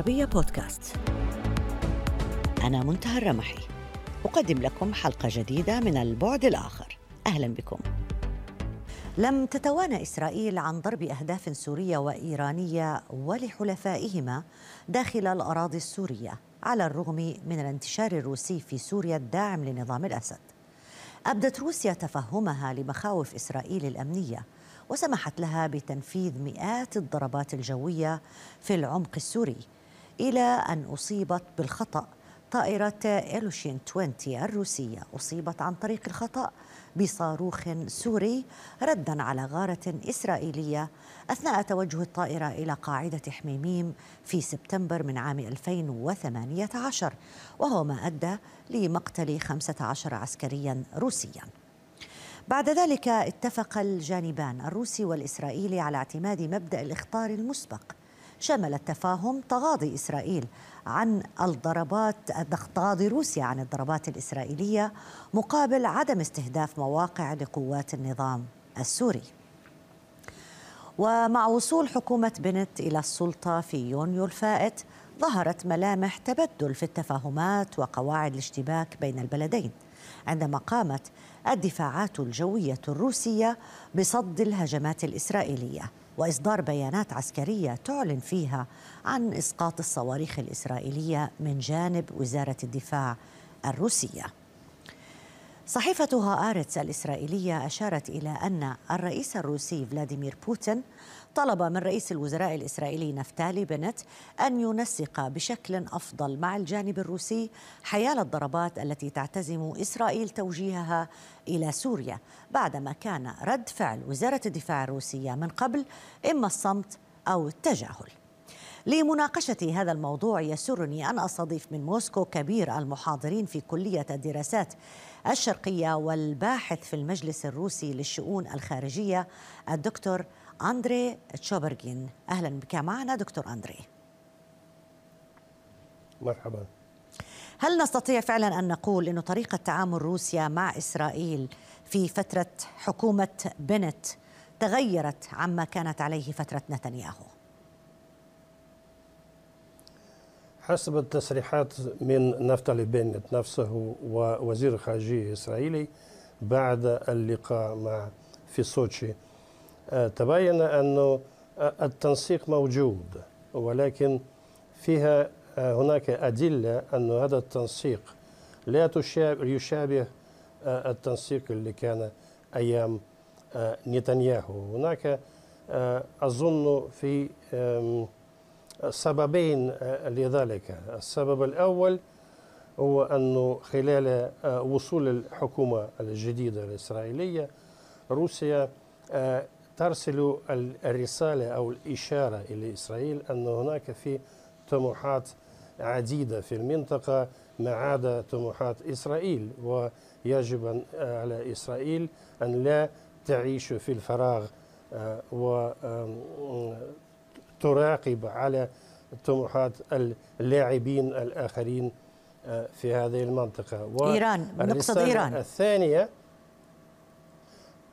العربية بودكاست. أنا منتهى الرمحي. أقدم لكم حلقة جديدة من البعد الآخر. أهلا بكم. لم تتوانى إسرائيل عن ضرب أهداف سورية وإيرانية ولحلفائهما داخل الأراضي السورية على الرغم من الانتشار الروسي في سوريا الداعم لنظام الأسد. أبدت روسيا تفهمها لمخاوف إسرائيل الأمنية وسمحت لها بتنفيذ مئات الضربات الجوية في العمق السوري إلى أن أصيبت بالخطأ. طائرة إلوشين 20 الروسية أصيبت عن طريق الخطأ بصاروخ سوري ردا على غارة إسرائيلية أثناء توجه الطائرة إلى قاعدة حميميم في سبتمبر من عام 2018 وهو ما أدى لمقتل 15 عسكريا روسيا. بعد ذلك اتفق الجانبان الروسي والإسرائيلي على اعتماد مبدأ الإخطار المسبق. شمل التفاهم تغاضي إسرائيل عن الضربات تغاضي روسيا عن الضربات الإسرائيلية مقابل عدم استهداف مواقع لقوات النظام السوري. ومع وصول حكومة بنت إلى السلطة في يونيو الفائت ظهرت ملامح تبدل في التفاهمات وقواعد الاشتباك بين البلدين عندما قامت الدفاعات الجوية الروسية بصد الهجمات الإسرائيلية. وإصدار بيانات عسكرية تعلن فيها عن إسقاط الصواريخ الإسرائيلية من جانب وزارة الدفاع الروسية. صحيفة هآرتس الإسرائيلية أشارت إلى أن الرئيس الروسي فلاديمير بوتين طلب من رئيس الوزراء الإسرائيلي نفتالي بنت أن ينسق بشكل أفضل مع الجانب الروسي حيال الضربات التي تعتزم إسرائيل توجيهها إلى سوريا بعدما كان رد فعل وزارة الدفاع الروسية من قبل إما الصمت أو التجاهل. لمناقشة هذا الموضوع يسرني أن أستضيف من موسكو كبير المحاضرين في كلية الدراسات الشرقية والباحث في المجلس الروسي للشؤون الخارجية الدكتور أندري تشوبرجين أهلا بك معنا دكتور أندري. مرحبا. هل نستطيع فعلا أن نقول أن طريقة تعامل روسيا مع إسرائيل في فترة حكومة بنت تغيرت عما كانت عليه فترة نتنياهو؟ حسب التصريحات من نفتالي بنت نفسه ووزير الخارجية الإسرائيلي بعد اللقاء مع في سوتشي آه، تبين أن التنسيق موجود ولكن فيها آه، هناك أدلة أن هذا التنسيق لا يشابه آه، التنسيق اللي كان أيام نتنياهو. هناك أظن في سببين لذلك. السبب الأول هو أنه خلال وصول الحكومة الجديدة الإسرائيلية روسيا ترسل الرسالة أو الإشارة إلى إسرائيل أن هناك في طموحات عديدة في المنطقة ما عدا طموحات إسرائيل. ويجب على إسرائيل أن لا تعيش في الفراغ وتراقب على طموحات اللاعبين الآخرين في هذه المنطقة. إيران نقصد إيران. الثانية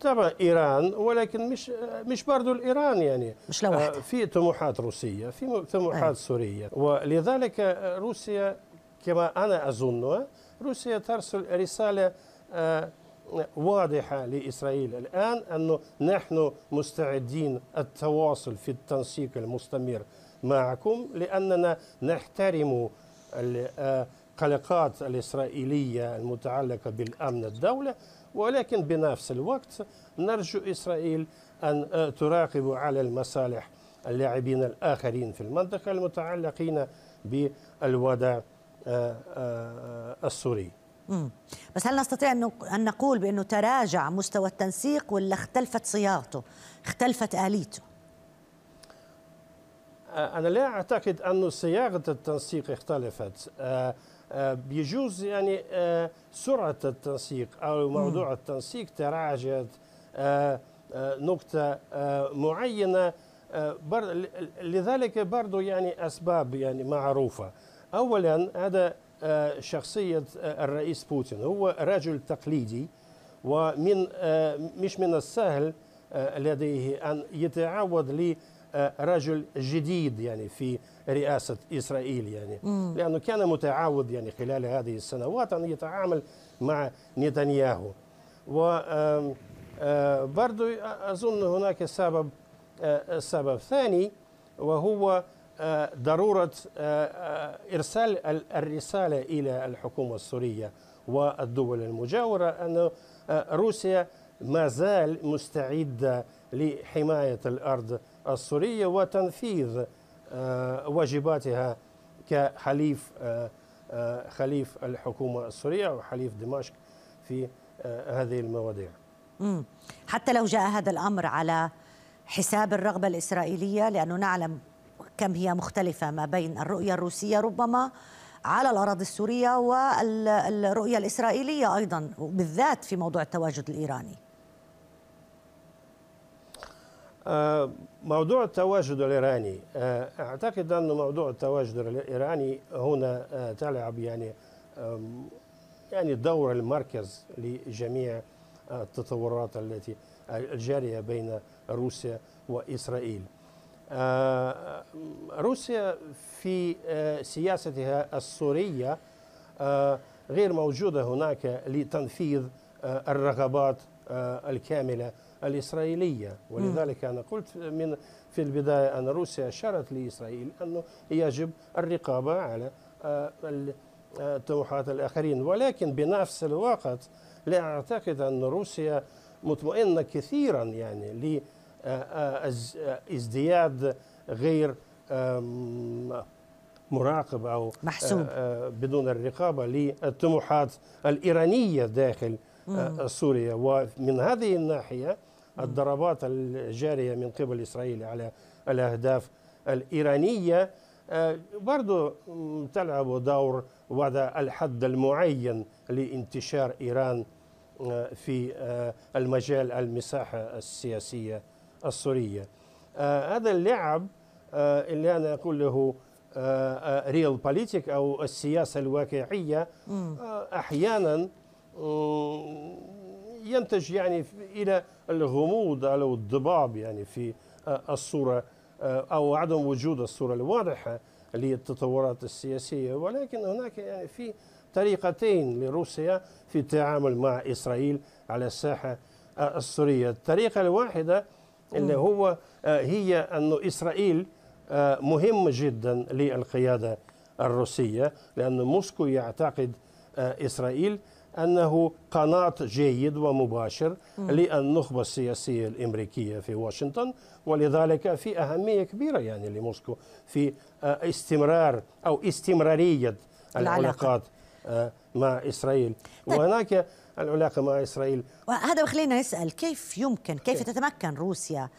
طبعا إيران ولكن مش مش برضه الإيران يعني. مش لوحدها آه، في طموحات روسية في طموحات أي. سورية. ولذلك روسيا كما أنا أظن روسيا ترسل رسالة آه، واضحة لإسرائيل الآن أنه نحن مستعدين التواصل في التنسيق المستمر معكم لأننا نحترم القلقات الإسرائيلية المتعلقة بالأمن الدولة ولكن بنفس الوقت نرجو إسرائيل أن آه، تراقب على المصالح اللاعبين الآخرين في المنطقة المتعلقين بالوضع آه، آه، السوري بس هل نستطيع أن نقول بأنه تراجع مستوى التنسيق ولا اختلفت صياغته اختلفت آليته؟ أنا لا أعتقد أن صياغة التنسيق اختلفت. آه، بيجوز يعني آه، سرعة التنسيق أو موضوع التنسيق تراجعت آه، نقطة معينة. لذلك برضو يعني أسباب يعني معروفة. أولا هذا شخصية الرئيس بوتين. هو رجل تقليدي ومن مش من السهل لديه أن يتعود رجل جديد يعني في رئاسة إسرائيل يعني. لأنه كان متعود يعني خلال هذه السنوات أن يتعامل مع نتنياهو. وبرضو أظن هناك سبب سبب ثاني وهو ضرورة إرسال الرسالة إلى الحكومة السورية والدول المجاورة أن روسيا ما زال مستعدة لحماية الأرض السورية وتنفيذ واجباتها كحليف خليف الحكومة السورية وحليف دمشق في هذه المواضيع. حتى لو جاء هذا الأمر على حساب الرغبة الإسرائيلية لأنه نعلم كم هي مختلفة ما بين الرؤية الروسية ربما على الأراضي السورية والرؤية الإسرائيلية أيضا بالذات في موضوع التواجد الإيراني. آه، موضوع التواجد الإيراني آه، أعتقد أن موضوع التواجد الإيراني هنا آه، تلعب يعني يعني دور المركز لجميع التطورات التي الجارية بين روسيا وإسرائيل. روسيا في آه، سياستها السورية آه، غير موجودة هناك لتنفيذ الرغبات الكاملة الإسرائيلية. ولذلك أنا قلت من في البداية أن روسيا أشارت لإسرائيل أنه يجب الرقابة على طموحات الآخرين. ولكن بنفس الوقت لا أعتقد أن روسيا مطمئنة كثيرا يعني ازدياد غير مراقب أو محسوب. بدون الرقابة للطموحات الإيرانية داخل سوريا. ومن هذه الناحية الضربات الجارية من قبل إسرائيل على الأهداف الإيرانية برضو تلعب دور وضع الحد المعين لانتشار إيران في المجال المساحة السياسية. السورية. آه هذا اللعب آه اللي أنا أقول له ريال آه بوليتيك أو السياسة الواقعية آه أحيانا ينتج يعني إلى الغموض أو الضباب يعني في آه، الصورة أو عدم وجود الصورة الواضحة للتطورات السياسية. ولكن هناك يعني في طريقتين لروسيا في التعامل مع إسرائيل على الساحة السورية. الطريقة الواحدة اللي هو آه، هي أن إسرائيل آه، مهم جدا للقيادة الروسية لأن موسكو يعتقد آه، إسرائيل أنه قناة جيد ومباشر للنخبة السياسية الأمريكية في واشنطن ولذلك في أهمية كبيرة يعني لموسكو في استمرار أو استمرارية العلاقات مع إسرائيل. طيب. وهناك العلاقة مع إسرائيل. وهذا بخلينا نسأل كيف يمكن كيف تتمكن روسيا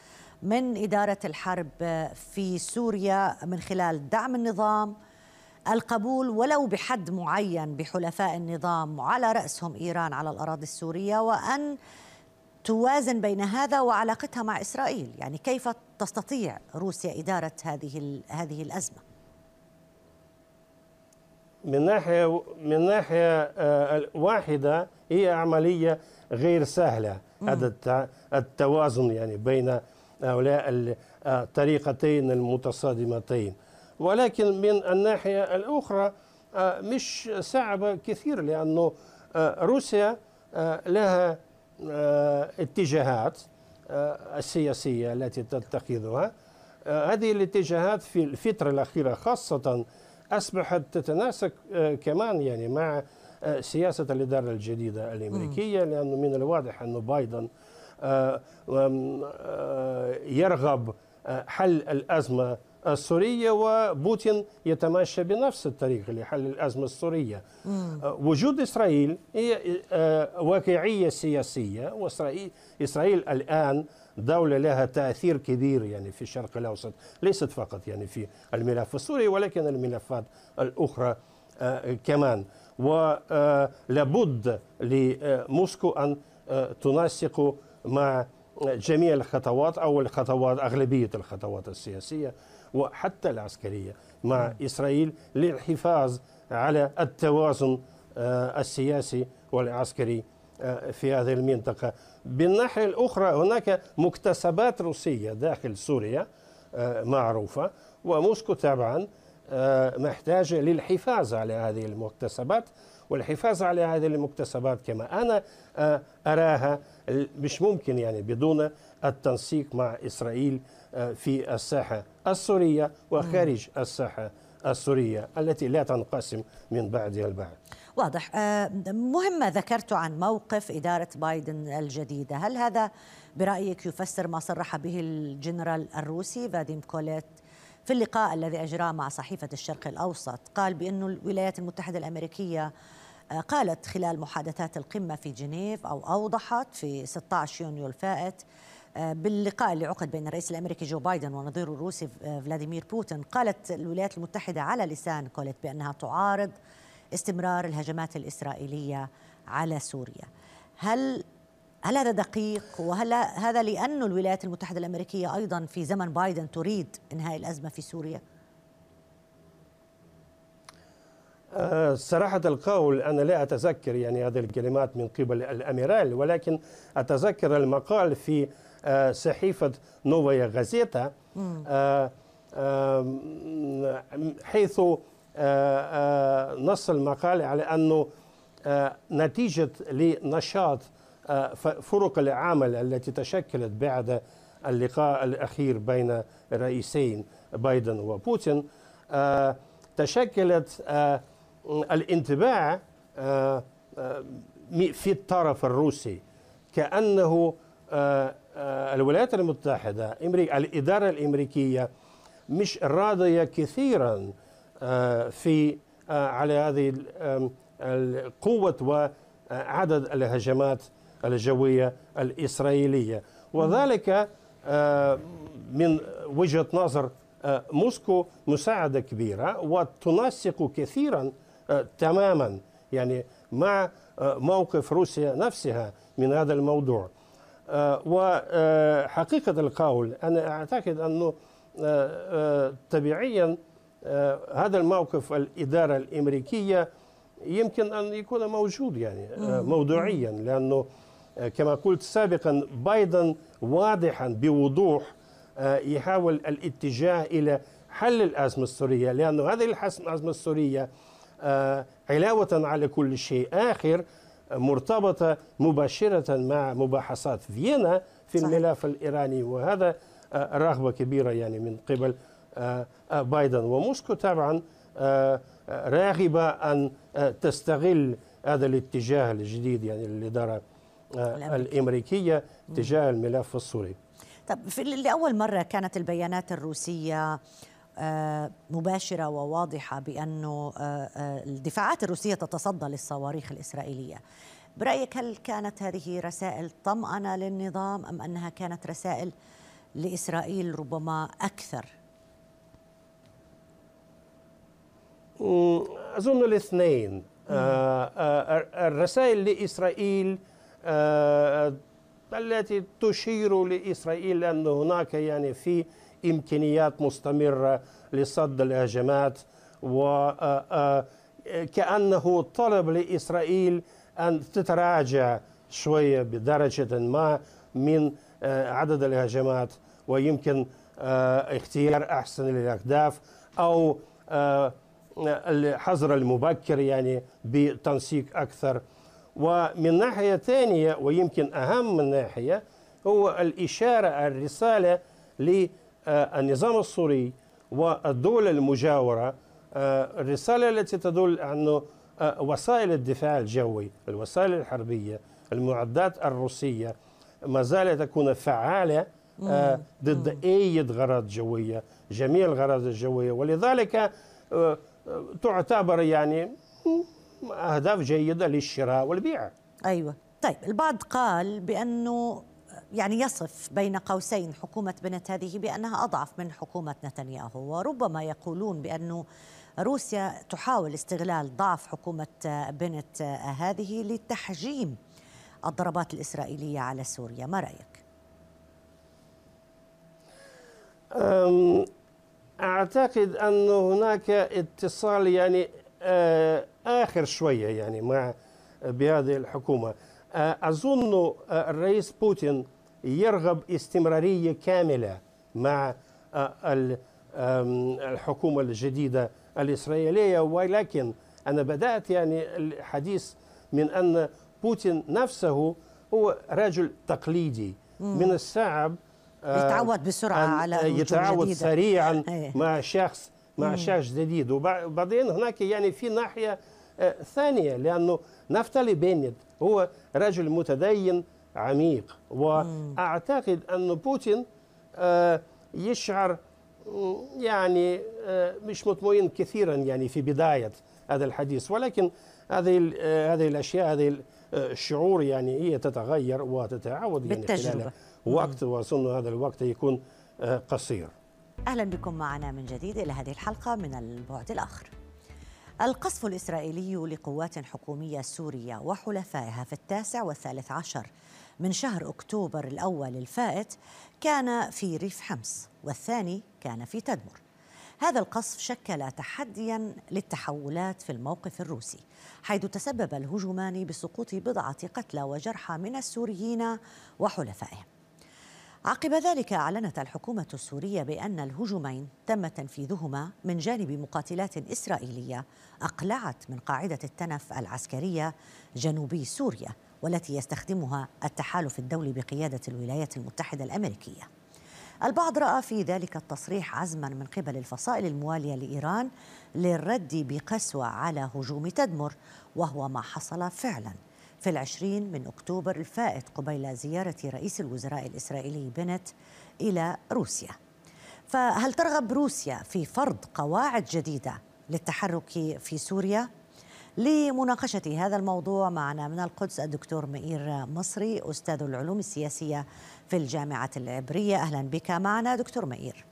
من إدارة الحرب في سوريا من خلال دعم النظام القبول ولو بحد معين بحلفاء النظام وعلى رأسهم إيران على الأراضي السورية وأن توازن بين هذا وعلاقتها مع إسرائيل؟ يعني كيف تستطيع روسيا إدارة هذه هذه الأزمة؟ من ناحية من ناحية آه، واحدة هي عملية غير سهلة. هذا التوازن يعني بين هؤلاء الطريقتين المتصادمتين. ولكن من الناحية الأخرى آه، مش صعبة كثير لأنه آه، روسيا لها اتجاهات السياسية التي تتخذها. هذه الاتجاهات في الفترة الأخيرة خاصة أصبحت تتناسق آه، كمان يعني مع آه، سياسة الإدارة الجديدة الأمريكية لأنه من الواضح أن بايدن آه، يرغب حل الأزمة السورية وبوتين يتماشى بنفس الطريق لحل الأزمة السورية. وجود إسرائيل هي واقعية سياسية وإسرائيل إسرائيل الآن دولة لها تأثير كبير يعني في الشرق الأوسط ليست فقط يعني في الملف السوري ولكن الملفات الأخرى آه، كمان. ولابد آه، لموسكو أن آه، تنسق مع جميع الخطوات أو الخطوات أغلبية الخطوات السياسية وحتى العسكرية مع إسرائيل للحفاظ على التوازن السياسي والعسكري في هذه المنطقة. بالناحية الأخرى هناك مكتسبات روسية داخل سوريا معروفة وموسكو طبعا محتاجة للحفاظ على هذه المكتسبات. والحفاظ على هذه المكتسبات كما أنا أراها مش ممكن يعني بدون التنسيق مع إسرائيل في الساحة السورية وخارج الساحة السورية التي لا تنقسم من بعدها البعد. واضح. آه، مهم ما ذكرت عن موقف إدارة بايدن الجديدة. هل هذا برأيك يفسر ما صرح به الجنرال الروسي فاديم كوليت في اللقاء الذي أجراه مع صحيفة الشرق الأوسط؟ قال بأن الولايات المتحدة الأمريكية آه، قالت خلال محادثات القمة في جنيف أو أوضحت في 16 يونيو الفائت باللقاء اللي عقد بين الرئيس الأمريكي جو بايدن ونظيره الروسي فلاديمير بوتين قالت الولايات المتحدة على لسان كوليت بأنها تعارض استمرار الهجمات الإسرائيلية على سوريا. هل هل هذا دقيق وهل هذا لأن الولايات المتحدة الأمريكية أيضا في زمن بايدن تريد إنهاء الأزمة في سوريا؟ آه، صراحة القول أنا لا أتذكر يعني هذه الكلمات من قبل الأميرال ولكن أتذكر المقال في آه، صحيفة نوفايا غازيتا آه، حيث نص المقال على أنه نتيجة لنشاط فرق العمل التي تشكلت بعد اللقاء الأخير بين الرئيسين بايدن وبوتين تشكلت الانطباع في الطرف الروسي كأنه الولايات المتحدة الإدارة الأمريكية مش راضية كثيرا في على هذه القوة وعدد الهجمات الجوية الإسرائيلية. وذلك آه، من وجهة نظر آه، موسكو مساعدة كبيرة وتنسق كثيرا آه، تماما يعني مع موقف روسيا نفسها من هذا الموضوع. وحقيقة القول أنا أعتقد أنه طبيعيا هذا الموقف الإدارة الأمريكية يمكن أن يكون موجود يعني موضوعيا لأنه كما قلت سابقا بايدن واضحا بوضوح آه، يحاول الاتجاه إلى حل الأزمة السورية لأنه هذه الأزمة السورية آه، علاوة على كل شيء آخر مرتبطة مباشرة مع مباحثات فيينا في الملف الإيراني وهذا آه، رغبة كبيرة يعني من قبل بايدن. وموسكو طبعا راغبة أن تستغل هذا الاتجاه الجديد يعني الاداره الأمريكية. تجاه الملف السوري. طب في لأول مرة كانت البيانات الروسية آه، مباشرة وواضحة بأنه آه، آه، الدفاعات الروسية تتصدى للصواريخ الإسرائيلية. برأيك هل كانت هذه رسائل طمأنة للنظام أم أنها كانت رسائل لإسرائيل ربما أكثر؟ أظن الاثنين. الرسائل لإسرائيل آه، التي تشير لإسرائيل أن هناك يعني في إمكانيات مستمرة لصد الهجمات وكأنه آه، آه، طلب لإسرائيل أن تتراجع شوية بدرجة ما من عدد الهجمات ويمكن اختيار أحسن للأهداف أو الحظر المبكر يعني بتنسيق أكثر. ومن ناحية ثانية ويمكن أهم من ناحية هو الإشارة الرسالة للنظام السوري والدول المجاورة آه، الرسالة التي تدل أنه آه، وسائل الدفاع الجوي الوسائل الحربية المعدات الروسية ما زالت تكون فعالة آه، ضد أي غرض جوية جميع الغرض الجوية. ولذلك تعتبر يعني أهداف جيدة للشراء والبيع. أيوة. طيب البعض قال بأنه يعني يصف بين قوسين حكومة بنت هذه بأنها أضعف من حكومة نتنياهو وربما يقولون بأنه روسيا تحاول استغلال ضعف حكومة بنت هذه لتحجيم الضربات الإسرائيلية على سوريا ما رأيك؟ أعتقد أن هناك اتصال يعني آه، آخر شوية يعني مع بهذه الحكومة آه، أظن آه، الرئيس بوتين يرغب استمرارية كاملة مع الحكومة الجديدة الإسرائيلية. ولكن أنا بدأت يعني الحديث من أن بوتين نفسه هو رجل تقليدي. من الصعب يتعود بسرعة على يتعود جديدة. سريعا إيه. مع شخص مع شخص جديد. وبعدين هناك يعني في ناحية ثانية لأنه نفتالي بينيت هو رجل متدين عميق. وأعتقد أن بوتين يشعر يعني مش مطمئن كثيرا يعني في بداية هذا الحديث. ولكن هذه هذه الأشياء هذه الشعور يعني هي تتغير وتتعود يعني خلال وقت وأظن هذا الوقت يكون قصير. أهلا بكم معنا من جديد إلى هذه الحلقة من البعد الآخر. القصف الإسرائيلي لقوات حكومية سورية وحلفائها في التاسع والثالث عشر من شهر أكتوبر الأول الفائت كان في ريف حمص والثاني كان في تدمر. هذا القصف شكل تحديا للتحولات في الموقف الروسي حيث تسبب الهجومان بسقوط بضعة قتلى وجرحى من السوريين وحلفائهم. عقب ذلك أعلنت الحكومة السورية بأن الهجومين تم تنفيذهما من جانب مقاتلات إسرائيلية أقلعت من قاعدة التنف العسكرية جنوبي سوريا والتي يستخدمها التحالف الدولي بقيادة الولايات المتحدة الأمريكية. البعض رأى في ذلك التصريح عزما من قبل الفصائل الموالية لإيران للرد بقسوة على هجوم تدمر وهو ما حصل فعلا. في العشرين من أكتوبر الفائت قبيل زيارة رئيس الوزراء الإسرائيلي بنت إلى روسيا. فهل ترغب روسيا في فرض قواعد جديدة للتحرك في سوريا؟ لمناقشة هذا الموضوع معنا من القدس الدكتور مئير مصري أستاذ العلوم السياسية في الجامعة العبرية. أهلا بك معنا دكتور مئير.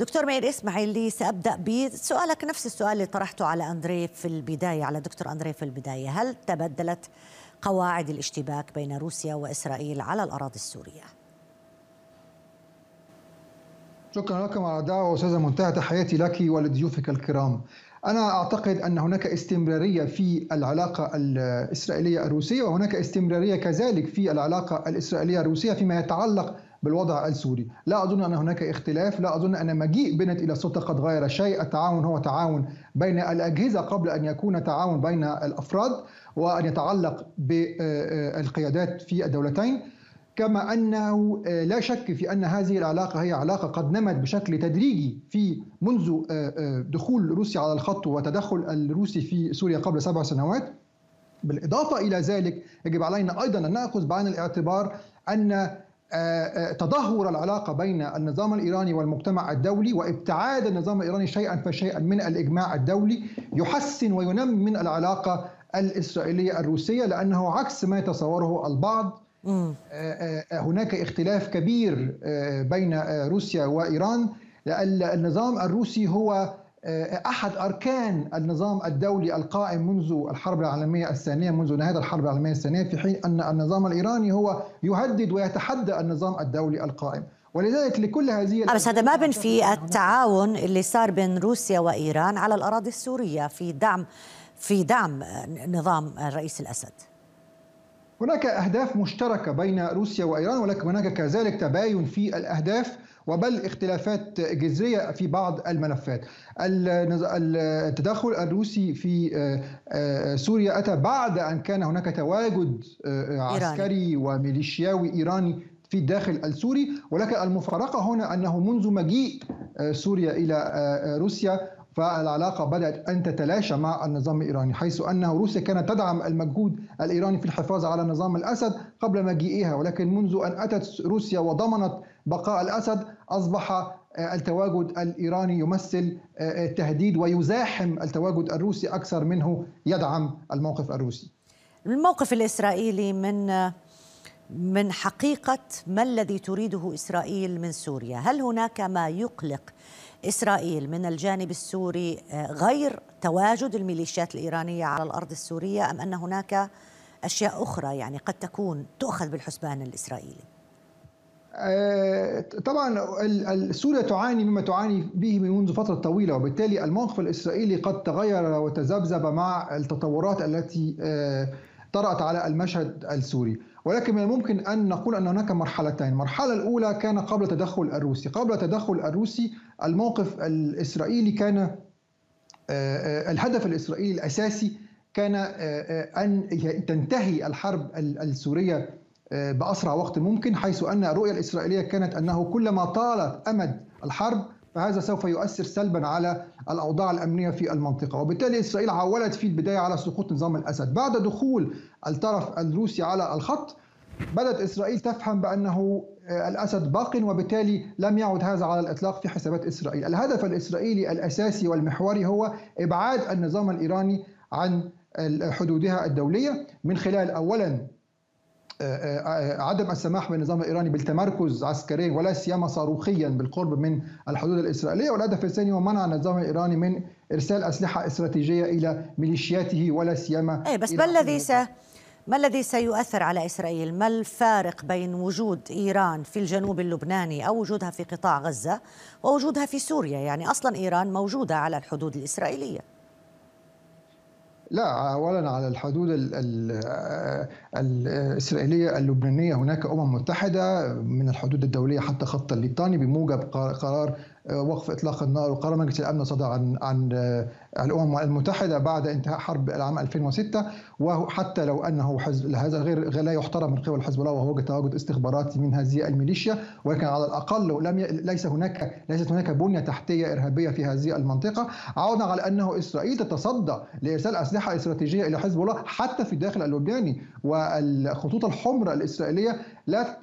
دكتور مئير اسمعي لي سأبدأ بسؤالك نفس السؤال اللي طرحته على أندري في البداية على دكتور أندري في البداية هل تبدلت قواعد الاشتباك بين روسيا وإسرائيل على الأراضي السورية؟ شكرا لكم على الدعوة أستاذة منتهى تحياتي لك ولضيوفك الكرام أنا أعتقد أن هناك استمرارية في العلاقة الإسرائيلية الروسية وهناك استمرارية كذلك في العلاقة الإسرائيلية الروسية فيما يتعلق بالوضع السوري. لا أظن أن هناك اختلاف لا أظن أن مجيء بنت إلى السلطة قد غير شيء. التعاون هو تعاون بين الأجهزة قبل أن يكون تعاون بين الأفراد وأن يتعلق بالقيادات في الدولتين. كما أنه لا شك في أن هذه العلاقة هي علاقة قد نمت بشكل تدريجي في منذ دخول روسيا على الخط وتدخل الروسي في سوريا قبل سبع سنوات. بالإضافة إلى ذلك يجب علينا أيضا أن نأخذ بعين الاعتبار أن تدهور العلاقة بين النظام الإيراني والمجتمع الدولي وابتعاد النظام الإيراني شيئا فشيئا من الإجماع الدولي يحسن وينمي من العلاقة الإسرائيلية الروسية لأنه عكس ما يتصوره البعض. هناك اختلاف كبير بين روسيا وإيران النظام الروسي هو أحد أركان النظام الدولي القائم منذ الحرب العالمية الثانية منذ نهاية الحرب العالمية الثانية في حين أن النظام الإيراني هو يهدد ويتحدى النظام الدولي القائم. ولذلك لكل هذه بس هذا ما بنفي التعاون اللي صار بين روسيا وإيران على الأراضي السورية في دعم في دعم نظام الرئيس الأسد. هناك أهداف مشتركة بين روسيا وإيران ولكن هناك كذلك تباين في الأهداف وبل اختلافات جذرية في بعض الملفات. التدخل الروسي في سوريا أتى بعد أن كان هناك تواجد عسكري وميليشياوي إيراني في الداخل السوري. ولكن المفارقة هنا أنه منذ مجيء سوريا إلى روسيا فالعلاقة بدأت أن تتلاشى مع النظام الإيراني حيث أن روسيا كانت تدعم المجهود الإيراني في الحفاظ على نظام الأسد قبل مجيئها. ولكن منذ أن أتت روسيا وضمنت بقاء الأسد أصبح التواجد الإيراني يمثل تهديد ويزاحم التواجد الروسي أكثر منه يدعم الموقف الروسي. الموقف الإسرائيلي من من حقيقة ما الذي تريده إسرائيل من سوريا؟ هل هناك ما يقلق إسرائيل من الجانب السوري غير تواجد الميليشيات الإيرانية على الأرض السورية أم أن هناك أشياء أخرى يعني قد تكون تؤخذ بالحسبان الإسرائيلي؟ طبعا سوريا تعاني مما تعاني به منذ فترة طويلة وبالتالي الموقف الإسرائيلي قد تغير وتذبذب مع التطورات التي طرأت على المشهد السوري. ولكن من الممكن أن نقول أن هناك مرحلتين. المرحلة الأولى كان قبل تدخل الروسي. قبل تدخل الروسي الموقف الإسرائيلي كان الهدف الإسرائيلي الأساسي كان أن تنتهي الحرب السورية بأسرع وقت ممكن حيث أن الرؤية الإسرائيلية كانت أنه كلما طالت أمد الحرب فهذا سوف يؤثر سلبا على الأوضاع الأمنية في المنطقة، وبالتالي إسرائيل عولت في البداية على سقوط نظام الأسد، بعد دخول الطرف الروسي على الخط بدأت إسرائيل تفهم بأنه الأسد باق وبالتالي لم يعد هذا على الإطلاق في حسابات إسرائيل، الهدف الإسرائيلي الأساسي والمحوري هو إبعاد النظام الإيراني عن حدودها الدولية من خلال اولا عدم السماح بالنظام الإيراني بالتمركز عسكريا ولا سيما صاروخيا بالقرب من الحدود الإسرائيلية والهدف الثاني هو منع النظام الإيراني من إرسال أسلحة استراتيجية إلى ميليشياته ولا سيما اي بس ما الذي س... ما الذي سيؤثر على إسرائيل؟ ما الفارق بين وجود إيران في الجنوب اللبناني أو وجودها في قطاع غزة ووجودها في سوريا؟ يعني أصلا إيران موجودة على الحدود الإسرائيلية. لا اولا على الحدود الإسرائيلية اللبنانية هناك أمم متحدة من الحدود الدولية حتى خط الليطاني بموجب قرار وقف إطلاق النار وقرار مجلس الأمن صدر عن عن الأمم المتحدة بعد انتهاء حرب العام 2006 وحتى لو أنه حزب هذا غير لا يحترم من قبل حزب الله وهو تواجد استخباراتي من هذه الميليشيا. ولكن على الأقل لم ي... ليس هناك ليست هناك بنية تحتية إرهابية في هذه المنطقة. عوضا على أنه إسرائيل تتصدى لإرسال أسلحة استراتيجية إلى حزب الله حتى في الداخل اللبناني. والخطوط الحمر الإسرائيلية لا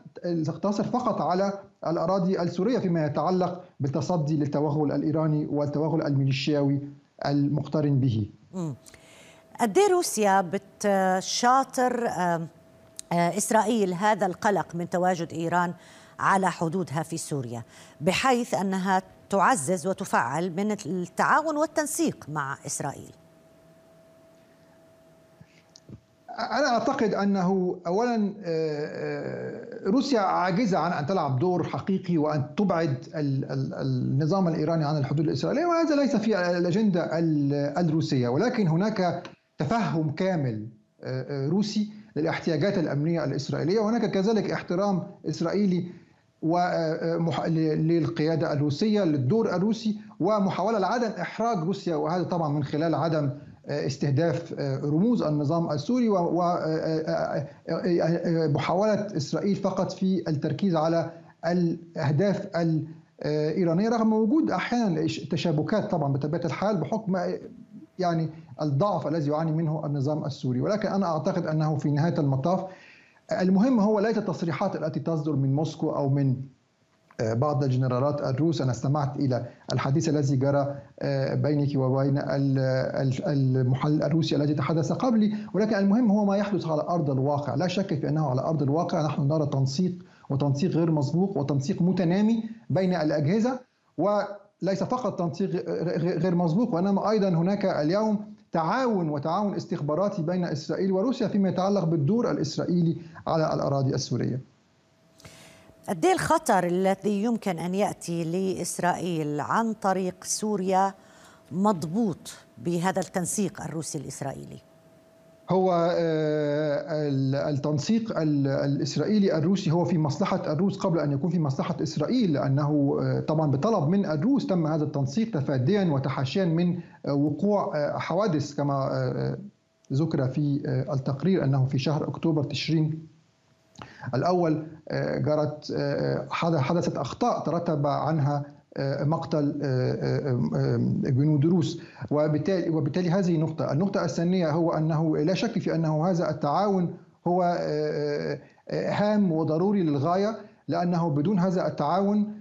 تقتصر فقط على الأراضي السورية فيما يتعلق بالتصدي للتوغل الإيراني والتوغل الميليشياوي المقترن به. قد روسيا بتشاطر إسرائيل هذا القلق من تواجد إيران على حدودها في سوريا بحيث أنها تعزز وتفعل من التعاون والتنسيق مع إسرائيل. أنا أعتقد أنه أولا روسيا عاجزة عن أن تلعب دور حقيقي وأن تبعد النظام الإيراني عن الحدود الإسرائيلية وهذا ليس في الأجندة الروسية. ولكن هناك تفهم كامل روسي للاحتياجات الأمنية الإسرائيلية وهناك كذلك احترام إسرائيلي للقيادة الروسية للدور الروسي ومحاولة لعدم إحراج روسيا وهذا طبعا من خلال عدم استهداف رموز النظام السوري ومحاولة إسرائيل فقط في التركيز على الأهداف الإيرانية رغم وجود أحيانا تشابكات طبعا بطبيعة الحال بحكم يعني الضعف الذي يعاني منه النظام السوري. ولكن أنا أعتقد أنه في نهاية المطاف المهم هو ليس التصريحات التي تصدر من موسكو أو من بعض الجنرالات الروس أنا استمعت إلى الحديث الذي جرى بينك وبين المحلل الروسي الذي تحدث قبلي. ولكن المهم هو ما يحدث على أرض الواقع. لا شك في أنه على أرض الواقع نحن نرى تنسيق وتنسيق غير مسبوق وتنسيق متنامي بين الأجهزة. وليس فقط تنسيق غير مسبوق وإنما أيضا هناك اليوم تعاون وتعاون استخباراتي بين إسرائيل وروسيا فيما يتعلق بالدور الإسرائيلي على الأراضي السورية. قد الخطر الذي يمكن أن يأتي لإسرائيل عن طريق سوريا مضبوط بهذا التنسيق الروسي الإسرائيلي؟ هو التنسيق الإسرائيلي الروسي هو في مصلحة الروس قبل أن يكون في مصلحة إسرائيل لأنه طبعا بطلب من الروس تم هذا التنسيق تفاديا وتحاشيا من وقوع حوادث كما ذكر في التقرير أنه في شهر أكتوبر تشرين الأول جرت حدثت أخطاء ترتب عنها مقتل جنود روس وبالتالي وبالتالي هذه نقطة، النقطة الثانية هو أنه لا شك في أنه هذا التعاون هو هام وضروري للغاية لأنه بدون هذا التعاون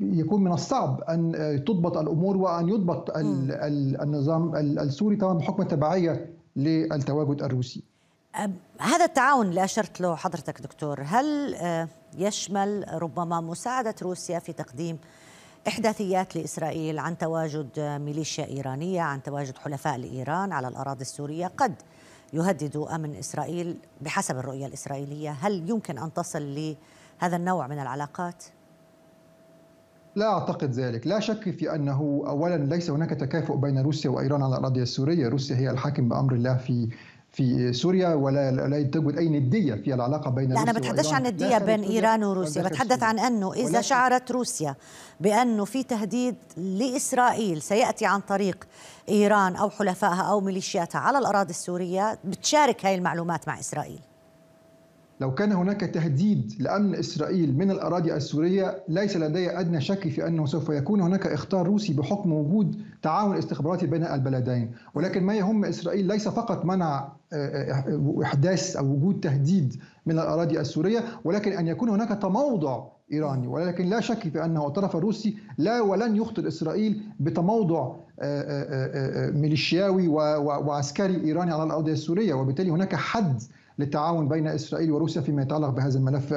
يكون من الصعب أن تضبط الأمور وأن يضبط النظام السوري طبعا بحكم التبعيه للتواجد الروسي. هذا التعاون اللي أشرت له حضرتك دكتور هل يشمل ربما مساعدة روسيا في تقديم إحداثيات لإسرائيل عن تواجد ميليشيا إيرانية عن تواجد حلفاء لإيران على الأراضي السورية؟ قد يهددوا أمن إسرائيل بحسب الرؤية الإسرائيلية. هل يمكن أن تصل لهذا النوع من العلاقات؟ لا أعتقد ذلك، لا شك في أنه اولا ليس هناك تكافؤ بين روسيا وإيران على الأراضي السورية، روسيا هي الحاكم بأمر الله في في سوريا ولا لا توجد أي ندية في العلاقة بين لا أنا بتحدثش عن ندية بين إيران وروسيا. بتحدث عن أنه إذا شعرت روسيا بأنه في تهديد لإسرائيل سيأتي عن طريق إيران أو حلفائها أو ميليشياتها على الأراضي السورية بتشارك هاي المعلومات مع إسرائيل. لو كان هناك تهديد لأمن إسرائيل من الأراضي السورية ليس لدي أدنى شك في أنه سوف يكون هناك إخطار روسي بحكم وجود تعاون استخباراتي بين البلدين، ولكن ما يهم إسرائيل ليس فقط منع آه، آه، إحداث أو وجود تهديد من الأراضي السورية، ولكن أن يكون هناك تموضع إيراني، ولكن لا شك في أنه الطرف الروسي لا ولن يخطر إسرائيل بتموضع آه، ميليشياوي وعسكري إيراني على الأرض السورية، وبالتالي هناك حد للتعاون بين إسرائيل وروسيا فيما يتعلق بهذا الملف.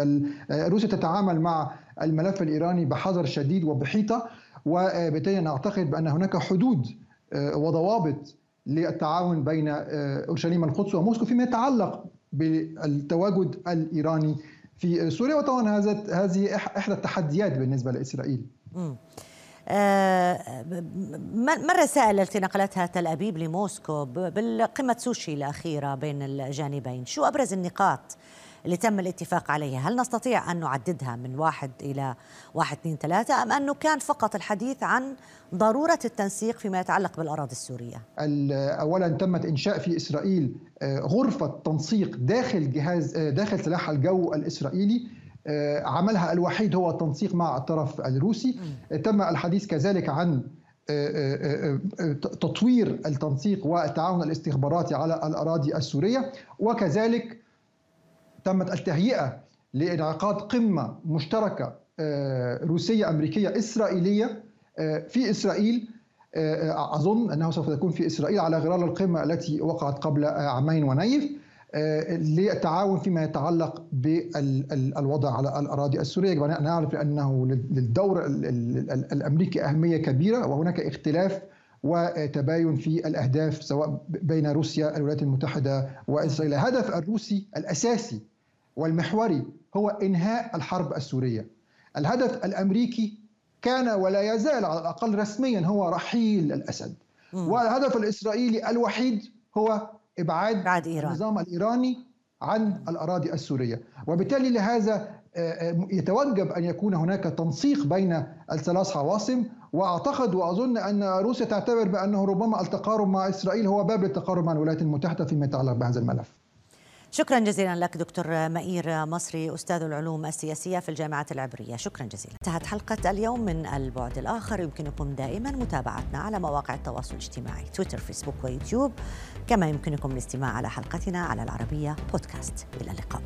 روسيا تتعامل مع الملف الإيراني بحذر شديد وبحيطة. وبالتالي نعتقد بأن هناك حدود آه، وضوابط للتعاون بين آه، أورشليم القدس وموسكو فيما يتعلق بالتواجد الإيراني في سوريا وطبعا هذه إحدى التحديات بالنسبة لإسرائيل. آه، ما الرسائل التي نقلتها تل أبيب لموسكو بالقمة سوشي الأخيرة بين الجانبين شو أبرز النقاط اللي تم الاتفاق عليها. هل نستطيع أن نعددها من واحد إلى واحد اثنين ثلاثة أم أنه كان فقط الحديث عن ضرورة التنسيق فيما يتعلق بالأراضي السورية؟ أولا تمت إنشاء في إسرائيل آه، غرفة تنسيق داخل جهاز آه، داخل سلاح الجو الإسرائيلي. آه، عملها الوحيد هو التنسيق مع الطرف الروسي. تم الحديث كذلك عن تطوير التنسيق والتعاون الاستخباراتي على الأراضي السورية. وكذلك تمت التهيئة لانعقاد قمة مشتركة روسية أمريكية إسرائيلية في إسرائيل. أظن أنه سوف تكون في إسرائيل على غرار القمة التي وقعت قبل عامين ونيف للتعاون فيما يتعلق بالوضع على يجب أن نعرف أنه للدور الأمريكي أهمية كبيرة وهناك اختلاف وتباين في الأهداف سواء بين روسيا الولايات المتحدة وإسرائيل. الهدف الروسي الأساسي والمحوري هو إنهاء الحرب السورية. الهدف الأمريكي كان ولا يزال على الأقل رسميا هو رحيل الأسد. والهدف الإسرائيلي الوحيد هو إبعاد بعد إيران. النظام الإيراني عن الأراضي السورية. وبالتالي لهذا آه، آه، يتوجب أن يكون هناك تنسيق بين الثلاث عواصم. وأعتقد وأظن أن روسيا تعتبر بأنه ربما التقارب مع إسرائيل هو باب للتقارب مع الولايات المتحدة فيما يتعلق بهذا الملف. شكرا جزيلا لك دكتور مئير مصري أستاذ العلوم السياسية في الجامعة العبرية. شكرا جزيلا. انتهت حلقة اليوم من البعد الآخر. يمكنكم دائما متابعتنا على مواقع التواصل الاجتماعي تويتر فيسبوك ويوتيوب. كما يمكنكم الاستماع على حلقتنا على العربية بودكاست إلى اللقاء.